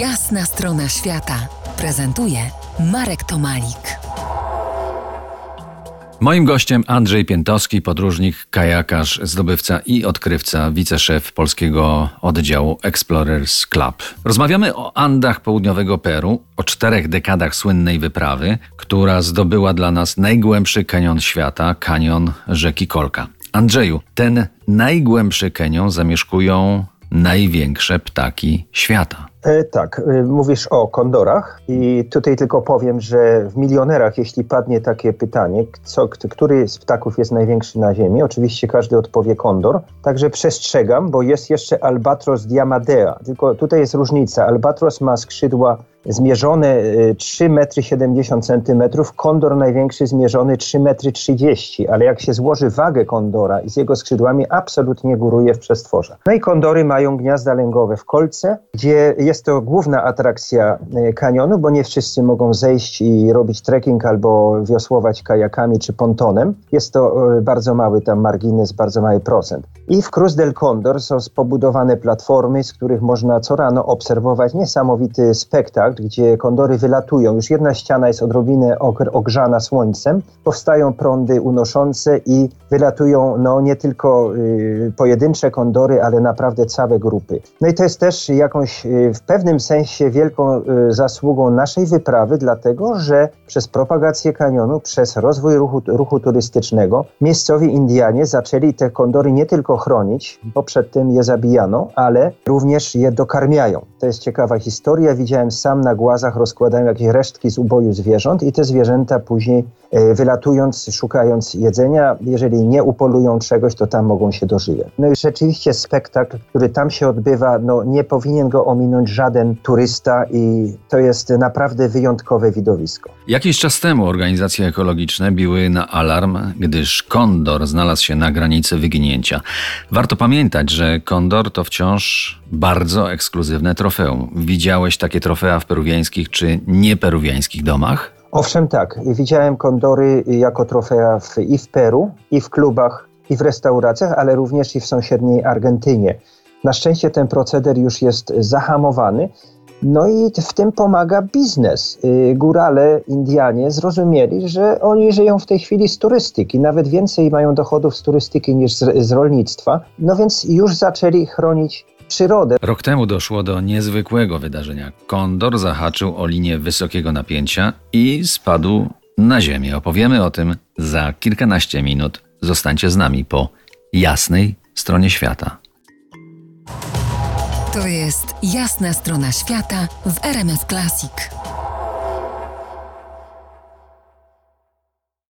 Jasna strona świata prezentuje Marek Tomalik. Moim gościem Andrzej Piętowski, podróżnik, kajakarz, zdobywca i odkrywca, wiceszef polskiego oddziału Explorers Club. Rozmawiamy o Andach południowego Peru, o czterech dekadach słynnej wyprawy, która zdobyła dla nas najgłębszy kanion świata, kanion rzeki Kolka. Andrzeju, ten najgłębszy kanion zamieszkują największe ptaki świata. E, tak, e, mówisz o kondorach i tutaj tylko powiem, że w milionerach, jeśli padnie takie pytanie, co, który z ptaków jest największy na Ziemi, oczywiście każdy odpowie kondor, także przestrzegam, bo jest jeszcze albatros diamadea, tylko tutaj jest różnica. Albatros ma skrzydła zmierzone 3,70 m, kondor największy zmierzony 3,30 m, ale jak się złoży wagę kondora i z jego skrzydłami, absolutnie góruje w przestworze. No i kondory mają gniazda lęgowe w kolce, gdzie jest to główna atrakcja e, kanionu, bo nie wszyscy mogą zejść i robić trekking albo wiosłować kajakami czy pontonem. Jest to e, bardzo mały tam margines, bardzo mały procent. I w Cruz del Condor są pobudowane platformy, z których można co rano obserwować niesamowity spektakl, gdzie kondory wylatują. Już jedna ściana jest odrobinę ogrzana słońcem, powstają prądy unoszące i wylatują no, nie tylko y, pojedyncze kondory, ale naprawdę całe grupy. No i to jest też jakąś y, w pewnym sensie wielką y, zasługą naszej wyprawy, dlatego że przez propagację kanionu, przez rozwój ruchu, ruchu turystycznego, miejscowi Indianie zaczęli te kondory nie tylko chronić, bo przed tym je zabijano, ale również je dokarmiają. To jest ciekawa historia. Widziałem sam na głazach rozkładają jakieś resztki z uboju zwierząt i te zwierzęta później e, wylatując, szukając jedzenia, jeżeli nie upolują czegoś, to tam mogą się dożywać. No i rzeczywiście spektakl, który tam się odbywa, no nie powinien go ominąć żaden turysta i to jest naprawdę wyjątkowe widowisko. Jakiś czas temu organizacje ekologiczne biły na alarm, gdyż kondor znalazł się na granicy wyginięcia. Warto pamiętać, że kondor to wciąż bardzo ekskluzywne trofeum. Widziałeś takie trofea w peruwiańskich czy nieperuwiańskich domach? Owszem, tak. Widziałem kondory jako trofea w, i w Peru, i w klubach, i w restauracjach, ale również i w sąsiedniej Argentynie. Na szczęście ten proceder już jest zahamowany. No i w tym pomaga biznes. Y, górale, Indianie zrozumieli, że oni żyją w tej chwili z turystyki, nawet więcej mają dochodów z turystyki niż z, z rolnictwa. No więc już zaczęli chronić przyrodę. Rok temu doszło do niezwykłego wydarzenia. Kondor zahaczył o linię wysokiego napięcia i spadł na ziemię. Opowiemy o tym za kilkanaście minut. Zostańcie z nami po jasnej stronie świata. To jest jasna strona świata w RMS Classic.